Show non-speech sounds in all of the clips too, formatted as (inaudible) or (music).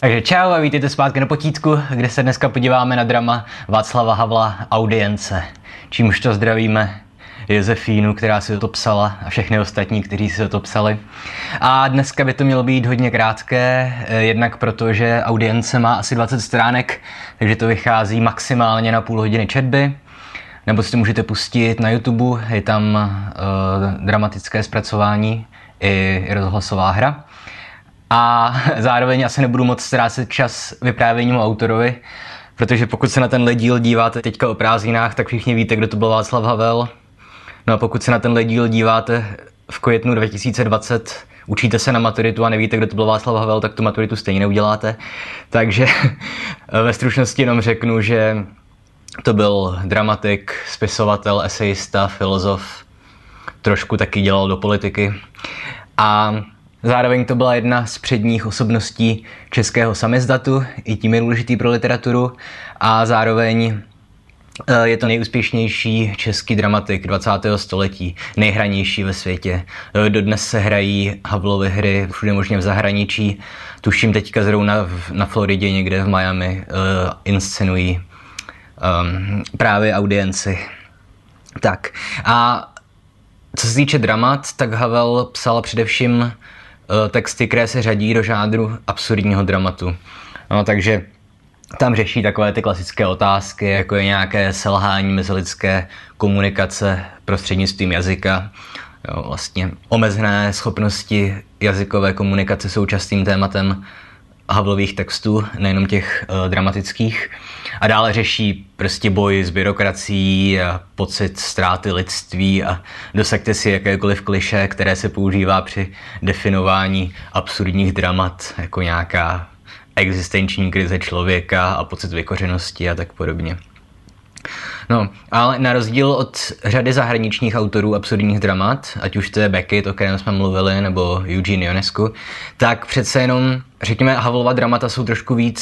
Takže čau a vítejte zpátky na potítku, kde se dneska podíváme na drama Václava Havla Audience. Čímž to zdravíme Josefínu, která si to psala a všechny ostatní, kteří si to psali. A dneska by to mělo být hodně krátké, eh, jednak proto, že audience má asi 20 stránek, takže to vychází maximálně na půl hodiny četby. Nebo si to můžete pustit na YouTube, je tam uh, dramatické zpracování i rozhlasová hra. A (laughs) zároveň asi nebudu moc ztrácet čas vyprávěním o autorovi, protože pokud se na ten díl díváte teďka o prázdninách, tak všichni víte, kdo to byl Václav Havel. No a pokud se na ten díl díváte v květnu 2020, učíte se na maturitu a nevíte, kdo to byl Václav Havel, tak tu maturitu stejně neuděláte. Takže (laughs) ve stručnosti jenom řeknu, že to byl dramatik, spisovatel, esejista, filozof, trošku taky dělal do politiky. A Zároveň to byla jedna z předních osobností českého samizdatu, i tím je důležitý pro literaturu a zároveň eh, je to nejúspěšnější český dramatik 20. století, nejhranější ve světě. Eh, dodnes se hrají Havlovy hry všude možně v zahraničí. Tuším teďka zrovna na Floridě někde v Miami uh, inscenují um, právě audienci. Tak a co se týče dramat, tak Havel psal především Eh, texty, které se řadí do žádru absurdního dramatu. No, takže tam řeší takové ty klasické otázky, jako je nějaké selhání mezilidské komunikace prostřednictvím jazyka, jo, vlastně omezené schopnosti jazykové komunikace jsou častým tématem Havlových textů, nejenom těch uh, dramatických. A dále řeší prostě boj s byrokracií a pocit ztráty lidství a dosaďte si jakékoliv kliše, které se používá při definování absurdních dramat, jako nějaká existenční krize člověka a pocit vykořenosti a tak podobně. No, ale na rozdíl od řady zahraničních autorů absurdních dramat, ať už to je Beckett, o kterém jsme mluvili, nebo Eugene Ionescu, tak přece jenom, řekněme, Havlova dramata jsou trošku víc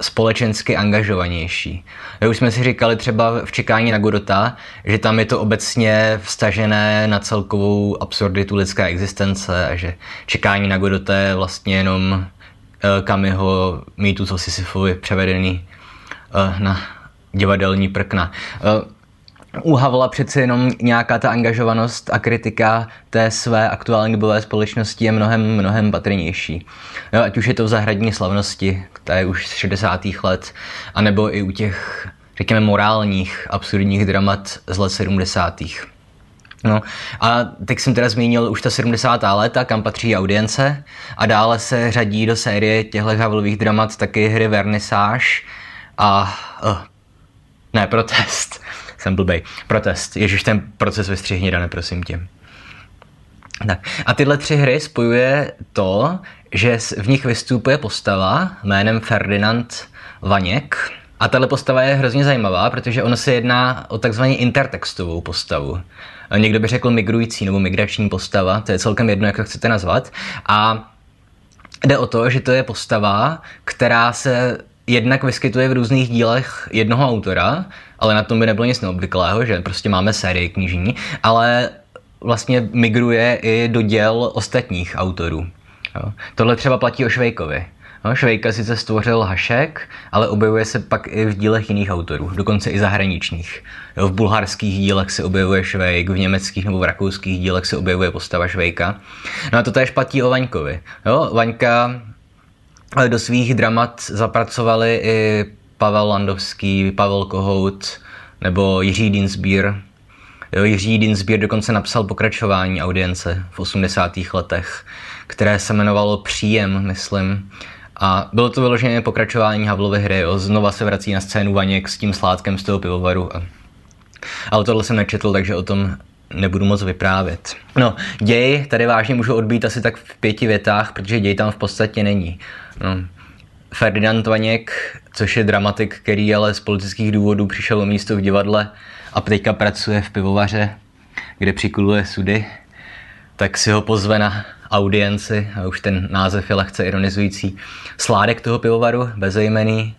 společensky angažovanější. My už jsme si říkali třeba v Čekání na Godota, že tam je to obecně vstažené na celkovou absurditu lidské existence a že Čekání na Godota je vlastně jenom eh, Kamiho mýtu o Sisyfovi převedený eh, na divadelní prkna. Eh, u Havla přece jenom nějaká ta angažovanost a kritika té své aktuální dobové společnosti je mnohem, mnohem patrnější. Jo, ať už je to v zahradní slavnosti, která je už z 60. let, anebo i u těch, řekněme, morálních, absurdních dramat z let 70. No a teď jsem teda zmínil už ta 70. léta, kam patří audience a dále se řadí do série těchto Havlových dramat taky hry Vernissage a uh, ne, protest. (laughs) Jsem blbej. Protest. Ježíš, ten proces vystřihni, Dane, prosím tě. Tak. A tyhle tři hry spojuje to, že v nich vystupuje postava jménem Ferdinand Vaněk. A tahle postava je hrozně zajímavá, protože ono se jedná o takzvaně intertextovou postavu. Někdo by řekl migrující nebo migrační postava, to je celkem jedno, jak to chcete nazvat. A jde o to, že to je postava, která se jednak vyskytuje v různých dílech jednoho autora, ale na tom by nebylo nic neobvyklého, že prostě máme sérii knižní, ale vlastně migruje i do děl ostatních autorů. Jo. Tohle třeba platí o Švejkovi. No, Švejka sice stvořil Hašek, ale objevuje se pak i v dílech jiných autorů, dokonce i zahraničních. Jo, v bulharských dílech se objevuje Švejk, v německých nebo v rakouských dílech se objevuje postava Švejka. No a to též platí o Vaňkovi. Jo, Vaňka do svých dramat zapracovali i Pavel Landovský, Pavel Kohout nebo Jiří Dinsbír. Jo, Jiří Dinsbír dokonce napsal pokračování audience v 80. letech, které se jmenovalo Příjem, myslím. A bylo to vyloženě pokračování Havlovy hry. Jo. Znova se vrací na scénu Vaněk s tím sládkem z toho pivovaru. Ale tohle jsem nečetl, takže o tom nebudu moc vyprávět. No, děj tady vážně můžu odbít asi tak v pěti větách, protože děj tam v podstatě není. No. Ferdinand Vaněk, což je dramatik, který ale z politických důvodů přišel o místo v divadle a teďka pracuje v pivovaře, kde přikuluje sudy, tak si ho pozve na audienci, a už ten název je lehce ironizující, sládek toho pivovaru, bezejmený,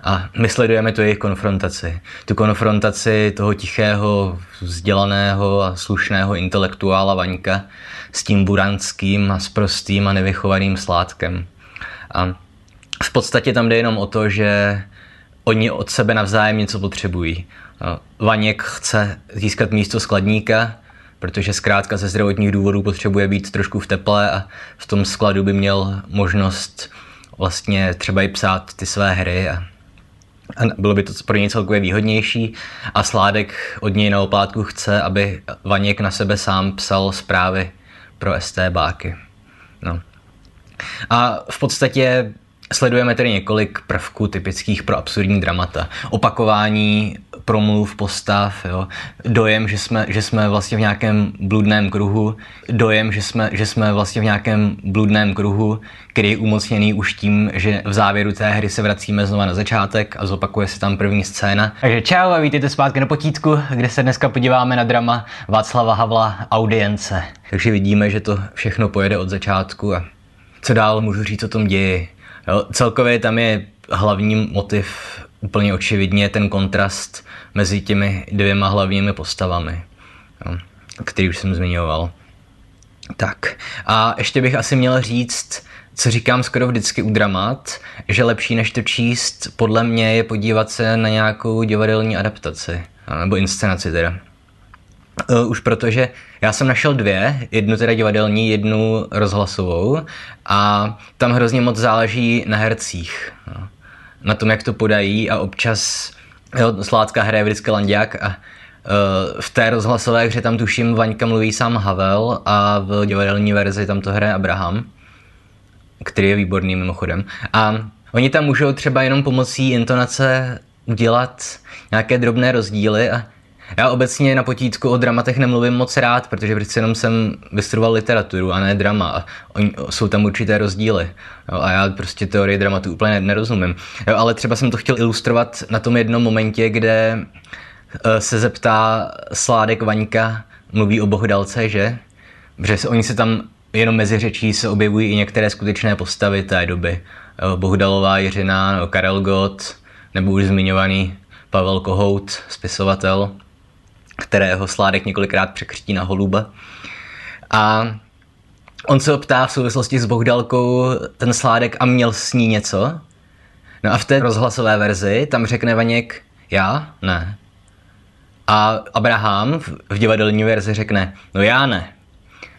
a my sledujeme tu jejich konfrontaci. Tu konfrontaci toho tichého, vzdělaného a slušného intelektuála Vaňka s tím buranským a sprostým a nevychovaným sládkem. A v podstatě tam jde jenom o to, že oni od sebe navzájem něco potřebují. Vaněk chce získat místo skladníka, protože zkrátka ze zdravotních důvodů potřebuje být trošku v teple a v tom skladu by měl možnost vlastně třeba i psát ty své hry a bylo by to pro něj celkově výhodnější a Sládek od něj na oplátku chce, aby Vaněk na sebe sám psal zprávy pro STBáky. No. A v podstatě Sledujeme tedy několik prvků typických pro absurdní dramata. Opakování promluv, postav, jo. dojem, že jsme, že jsme vlastně v nějakém bludném kruhu, dojem, že jsme, že jsme vlastně v nějakém bludném kruhu, který je umocněný už tím, že v závěru té hry se vracíme znova na začátek a zopakuje se tam první scéna. Takže čau a vítejte zpátky na potítku, kde se dneska podíváme na drama Václava Havla Audience. Takže vidíme, že to všechno pojede od začátku a co dál můžu říct o tom ději. Jo, celkově tam je hlavní motiv úplně očividně ten kontrast mezi těmi dvěma hlavními postavami, který už jsem zmiňoval. Tak a ještě bych asi měl říct, co říkám skoro vždycky u dramat, že lepší než to číst, podle mě je podívat se na nějakou divadelní adaptaci, nebo inscenaci teda. E, už protože já jsem našel dvě, jednu teda divadelní, jednu rozhlasovou a tam hrozně moc záleží na hercích. No. Na tom, jak to podají a občas jo, Sládka hraje vždycky Landiak a uh, v té rozhlasové hře tam tuším Vaňka mluví sám Havel a v divadelní verzi tam to hraje Abraham, který je výborný mimochodem. A oni tam můžou třeba jenom pomocí intonace udělat nějaké drobné rozdíly a já obecně na potítku o dramatech nemluvím moc rád, protože přece jenom jsem vystudoval literaturu a ne drama. Oni, jsou tam určité rozdíly. Jo, a já prostě teorii dramatu úplně nerozumím. Jo, ale třeba jsem to chtěl ilustrovat na tom jednom momentě, kde uh, se zeptá Sládek Vaňka, mluví o Bohdalce, že? Protože oni se tam jenom mezi řečí se objevují i některé skutečné postavy té doby. Jo, Bohdalová Jiřina, Karel Gott, nebo už zmiňovaný Pavel Kohout, spisovatel kterého Sládek několikrát překřtí na holuba. A on se optá v souvislosti s Bohdalkou ten Sládek a měl s ní něco. No a v té rozhlasové verzi tam řekne Vaněk, já? Ne. A Abraham v divadelní verzi řekne, no já ne.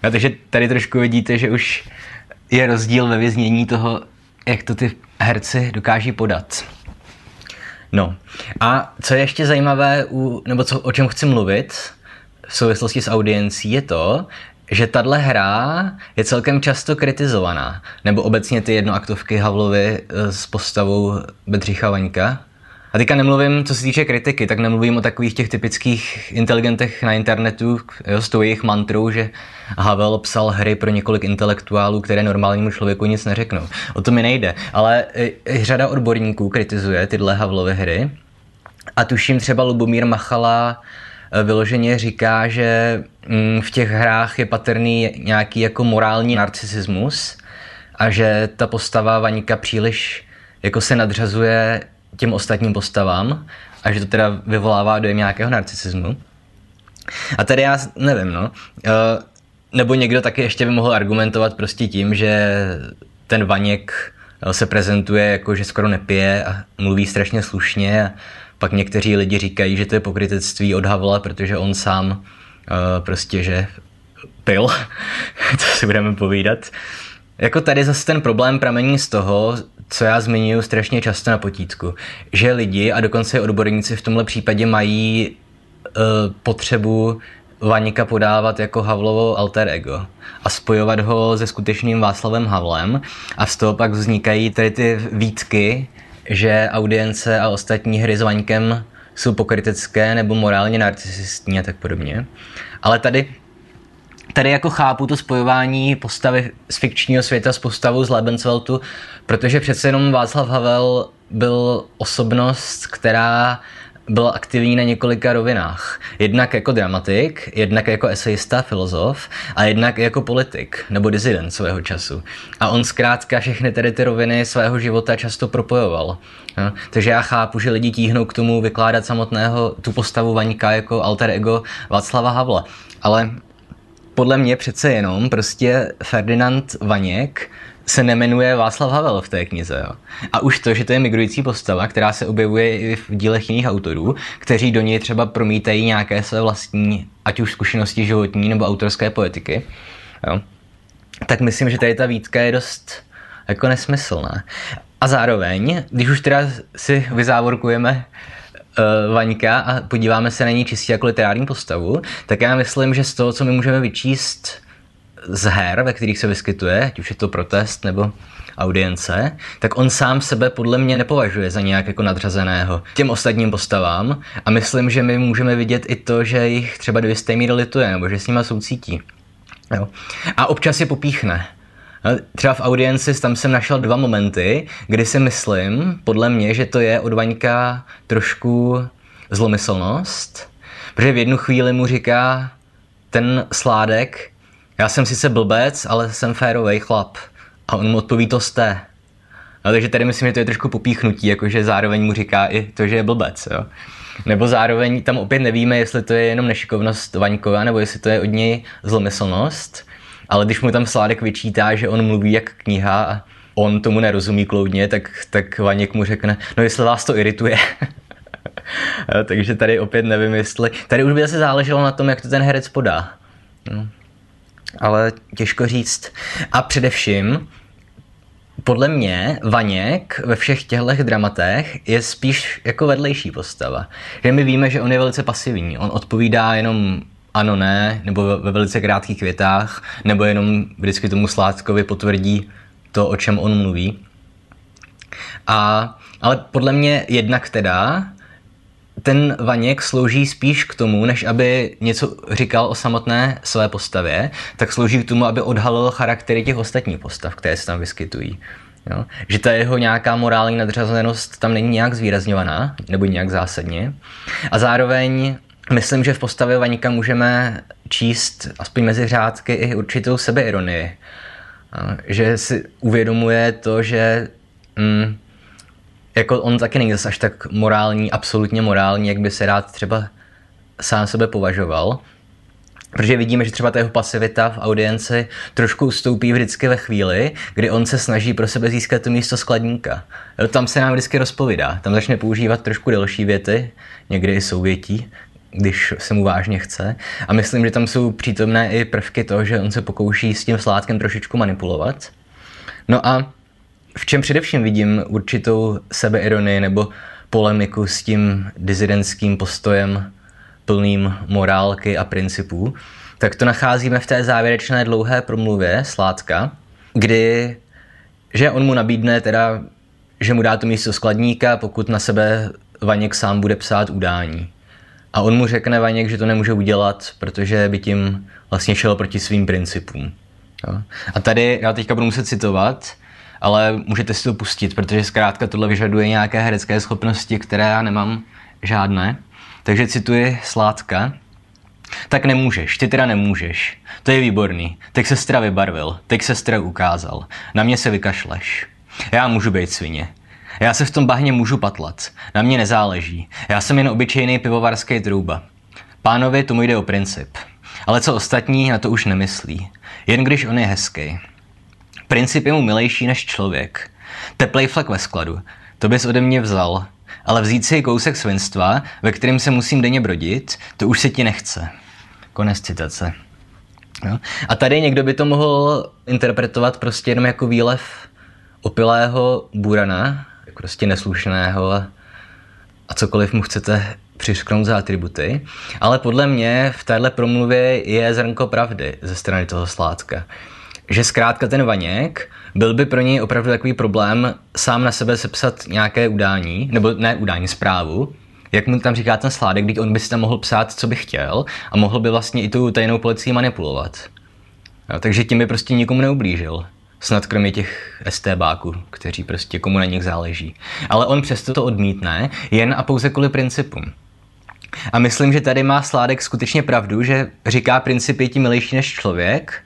No, takže tady trošku vidíte, že už je rozdíl ve věznění toho, jak to ty herci dokáží podat. No a co je ještě zajímavé, u, nebo co, o čem chci mluvit v souvislosti s audiencí, je to, že tahle hra je celkem často kritizovaná. Nebo obecně ty jednoaktovky Havlovy eh, s postavou Bedřicha Vaňka, a teďka nemluvím, co se týče kritiky, tak nemluvím o takových těch typických inteligentech na internetu jo, s tou jejich mantrou, že Havel psal hry pro několik intelektuálů, které normálnímu člověku nic neřeknou. O to mi nejde. Ale řada odborníků kritizuje tyhle Havlovy hry. A tuším třeba Lubomír Machala e, vyloženě říká, že mm, v těch hrách je patrný nějaký jako morální narcisismus a že ta postava Vaníka příliš jako se nadřazuje těm ostatním postavám a že to teda vyvolává dojem nějakého narcisismu. A tady já nevím, no. Uh, nebo někdo taky ještě by mohl argumentovat prostě tím, že ten Vaněk eh, se prezentuje jako, že skoro nepije a mluví strašně slušně a pak někteří lidi říkají, že to je pokrytectví od Havla, protože on sám uh, prostě, že pil, (laughs) to si budeme povídat. Jako tady zase ten problém pramení z toho, co já zmiňuji strašně často na potítku, že lidi a dokonce i odborníci v tomhle případě mají uh, potřebu Vanika podávat jako Havlovo alter ego a spojovat ho se skutečným Václavem Havlem a z toho pak vznikají tady ty výtky, že audience a ostatní hry s Vaňkem jsou pokrytecké nebo morálně narcisistní a tak podobně. Ale tady tady jako chápu to spojování postavy z fikčního světa s postavou z Lebensweltu, protože přece jenom Václav Havel byl osobnost, která byl aktivní na několika rovinách. Jednak jako dramatik, jednak jako esejista, filozof a jednak jako politik nebo dizident svého času. A on zkrátka všechny tedy ty roviny svého života často propojoval. No, takže já chápu, že lidi tíhnou k tomu vykládat samotného tu postavu Vaňka jako alter ego Václava Havla. Ale podle mě přece jenom prostě Ferdinand Vaněk se nemenuje Václav Havel v té knize. Jo. A už to, že to je migrující postava, která se objevuje i v dílech jiných autorů, kteří do něj třeba promítají nějaké své vlastní, ať už zkušenosti životní nebo autorské poetiky, jo. tak myslím, že tady ta výtka je dost jako nesmyslná. A zároveň, když už teda si vyzávorkujeme Vaňka a podíváme se na ní čistě jako literární postavu, tak já myslím, že z toho, co my můžeme vyčíst z her, ve kterých se vyskytuje, ať už je to protest nebo audience, tak on sám sebe podle mě nepovažuje za nějak jako nadřazeného těm ostatním postavám a myslím, že my můžeme vidět i to, že jich třeba do jisté míry lituje nebo že s nima soucítí. Jo. A občas je popíchne. Třeba v audienci tam jsem našel dva momenty, kdy si myslím, podle mě, že to je od Vaňka trošku zlomyslnost, protože v jednu chvíli mu říká ten sládek, já jsem sice blbec, ale jsem férový chlap. A on mu odpoví, to jste. No, takže tady myslím, že to je trošku popíchnutí, jakože zároveň mu říká i to, že je blbec. Jo. Nebo zároveň tam opět nevíme, jestli to je jenom nešikovnost Vaňkova, nebo jestli to je od něj zlomyslnost. Ale když mu tam Sládek vyčítá, že on mluví jak kniha a on tomu nerozumí kloudně, tak, tak Vaněk mu řekne, no jestli vás to irituje. (laughs) takže tady opět nevím, jestli... Tady už by se záleželo na tom, jak to ten herec podá. No ale těžko říct. A především, podle mě Vaněk ve všech těchto dramatech je spíš jako vedlejší postava. Že my víme, že on je velice pasivní. On odpovídá jenom ano, ne, nebo ve velice krátkých větách, nebo jenom vždycky tomu Sládkovi potvrdí to, o čem on mluví. A, ale podle mě jednak teda ten Vaněk slouží spíš k tomu, než aby něco říkal o samotné své postavě, tak slouží k tomu, aby odhalil charaktery těch ostatních postav, které se tam vyskytují. Jo? Že ta jeho nějaká morální nadřazenost tam není nějak zvýrazňovaná, nebo nějak zásadně. A zároveň myslím, že v postavě Vaníka můžeme číst aspoň mezi řádky i určitou sebeironii. Že si uvědomuje to, že mm, jako on taky není zase až tak morální, absolutně morální, jak by se rád třeba sám sebe považoval. Protože vidíme, že třeba ta jeho pasivita v audienci trošku ustoupí vždycky ve chvíli, kdy on se snaží pro sebe získat to místo skladníka. Tam se nám vždycky rozpovídá. Tam začne používat trošku delší věty, někdy i souvětí, když se mu vážně chce. A myslím, že tam jsou přítomné i prvky toho, že on se pokouší s tím sládkem trošičku manipulovat. No a v čem především vidím určitou sebeironii nebo polemiku s tím dizidentským postojem plným morálky a principů, tak to nacházíme v té závěrečné dlouhé promluvě Sládka, kdy, že on mu nabídne teda, že mu dá to místo skladníka, pokud na sebe Vaněk sám bude psát udání. A on mu řekne Vaněk, že to nemůže udělat, protože by tím vlastně šel proti svým principům. Jo. A tady já teďka budu muset citovat, ale můžete si to pustit, protože zkrátka tohle vyžaduje nějaké herecké schopnosti, které já nemám žádné. Takže cituji Sládka. Tak nemůžeš, ty teda nemůžeš. To je výborný. Teď se stra vybarvil, teď se stra ukázal. Na mě se vykašleš. Já můžu být svině. Já se v tom bahně můžu patlat. Na mě nezáleží. Já jsem jen obyčejný pivovarský trouba. Pánovi tomu jde o princip. Ale co ostatní, na to už nemyslí. Jen když on je hezký. Princip je mu milejší než člověk. Teplej flek ve skladu. To bys ode mě vzal. Ale vzít si kousek svinstva, ve kterém se musím denně brodit, to už se ti nechce. Konec citace. No. A tady někdo by to mohl interpretovat prostě jenom jako výlev opilého burana, prostě neslušného a, a cokoliv mu chcete přišknout za atributy. Ale podle mě v téhle promluvě je zrnko pravdy ze strany toho sládka že zkrátka ten Vaněk byl by pro něj opravdu takový problém sám na sebe sepsat nějaké udání, nebo ne udání, zprávu, jak mu tam říká ten sládek, když on by si tam mohl psát, co by chtěl a mohl by vlastně i tu tajnou policii manipulovat. No, takže tím by prostě nikomu neublížil. Snad kromě těch STBáků, kteří prostě komu na nich záleží. Ale on přesto to odmítne, jen a pouze kvůli principům. A myslím, že tady má Sládek skutečně pravdu, že říká princip je ti milejší než člověk,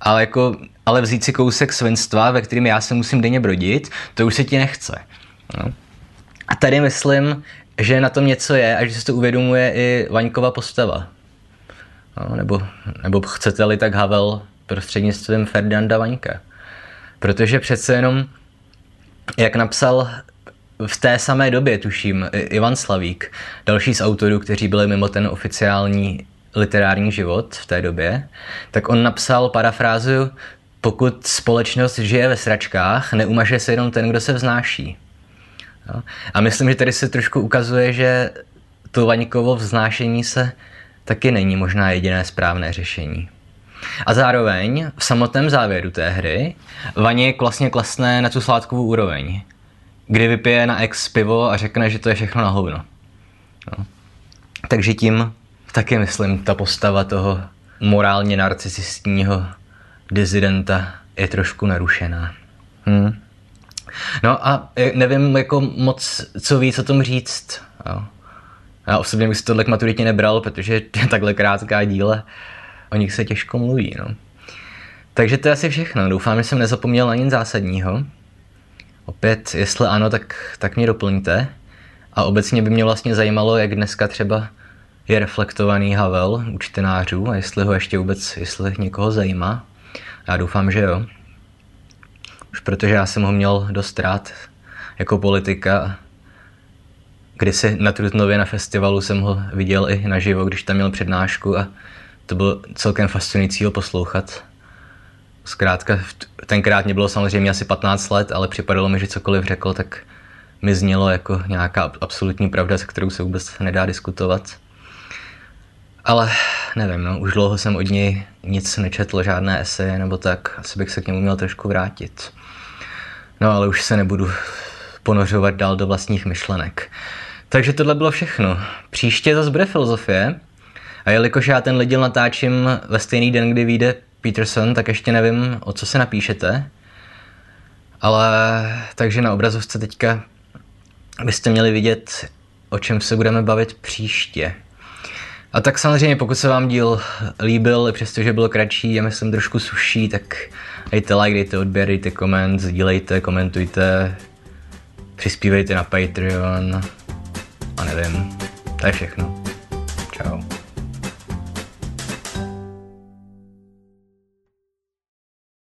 ale, jako, ale vzít si kousek svinstva, ve kterým já se musím denně brodit, to už se ti nechce. No. A tady myslím, že na tom něco je a že se to uvědomuje i Vaňkova postava. No, nebo, nebo chcete-li tak Havel prostřednictvím Ferdinanda Vaňka. Protože přece jenom, jak napsal v té samé době, tuším, Ivan Slavík, další z autorů, kteří byli mimo ten oficiální literární život v té době, tak on napsal parafrázu pokud společnost žije ve sračkách, neumaže se jenom ten, kdo se vznáší. Jo? A myslím, že tady se trošku ukazuje, že to vaňkovo vznášení se taky není možná jediné správné řešení. A zároveň v samotném závěru té hry Vaně vlastně klasné na tu sládkovou úroveň, kdy vypije na ex pivo a řekne, že to je všechno na hovno. No. Takže tím taky myslím, ta postava toho morálně narcisistního dizidenta je trošku narušená. Hmm. No a nevím jako moc, co víc o tom říct. Jo. Já osobně bych si tohle k maturitě nebral, protože (laughs) je takhle krátká díle, o nich se těžko mluví. No. Takže to je asi všechno. Doufám, že jsem nezapomněl na nic zásadního. Opět, jestli ano, tak, tak mě doplňte. A obecně by mě vlastně zajímalo, jak dneska třeba je reflektovaný Havel u čtenářů a jestli ho ještě vůbec, jestli někoho zajímá. Já doufám, že jo. Už protože já jsem ho měl dost rád jako politika. Kdysi na Trutnově na festivalu jsem ho viděl i naživo, když tam měl přednášku a to bylo celkem fascinující ho poslouchat. Zkrátka, tenkrát mě bylo samozřejmě asi 15 let, ale připadalo mi, že cokoliv řekl, tak mi znělo jako nějaká absolutní pravda, se kterou se vůbec nedá diskutovat. Ale nevím, no, už dlouho jsem od něj nic nečetl, žádné eseje nebo tak, asi bych se k němu měl trošku vrátit. No ale už se nebudu ponořovat dál do vlastních myšlenek. Takže tohle bylo všechno. Příště zase bude filozofie. A jelikož já ten díl natáčím ve stejný den, kdy vyjde Peterson, tak ještě nevím, o co se napíšete. Ale takže na obrazovce teďka byste měli vidět, o čem se budeme bavit příště. A tak samozřejmě, pokud se vám díl líbil, přestože byl kratší a myslím trošku suší, tak dejte like, dejte odběr, dejte koment, sdílejte, komentujte, přispívejte na Patreon a nevím, to je všechno. Ciao.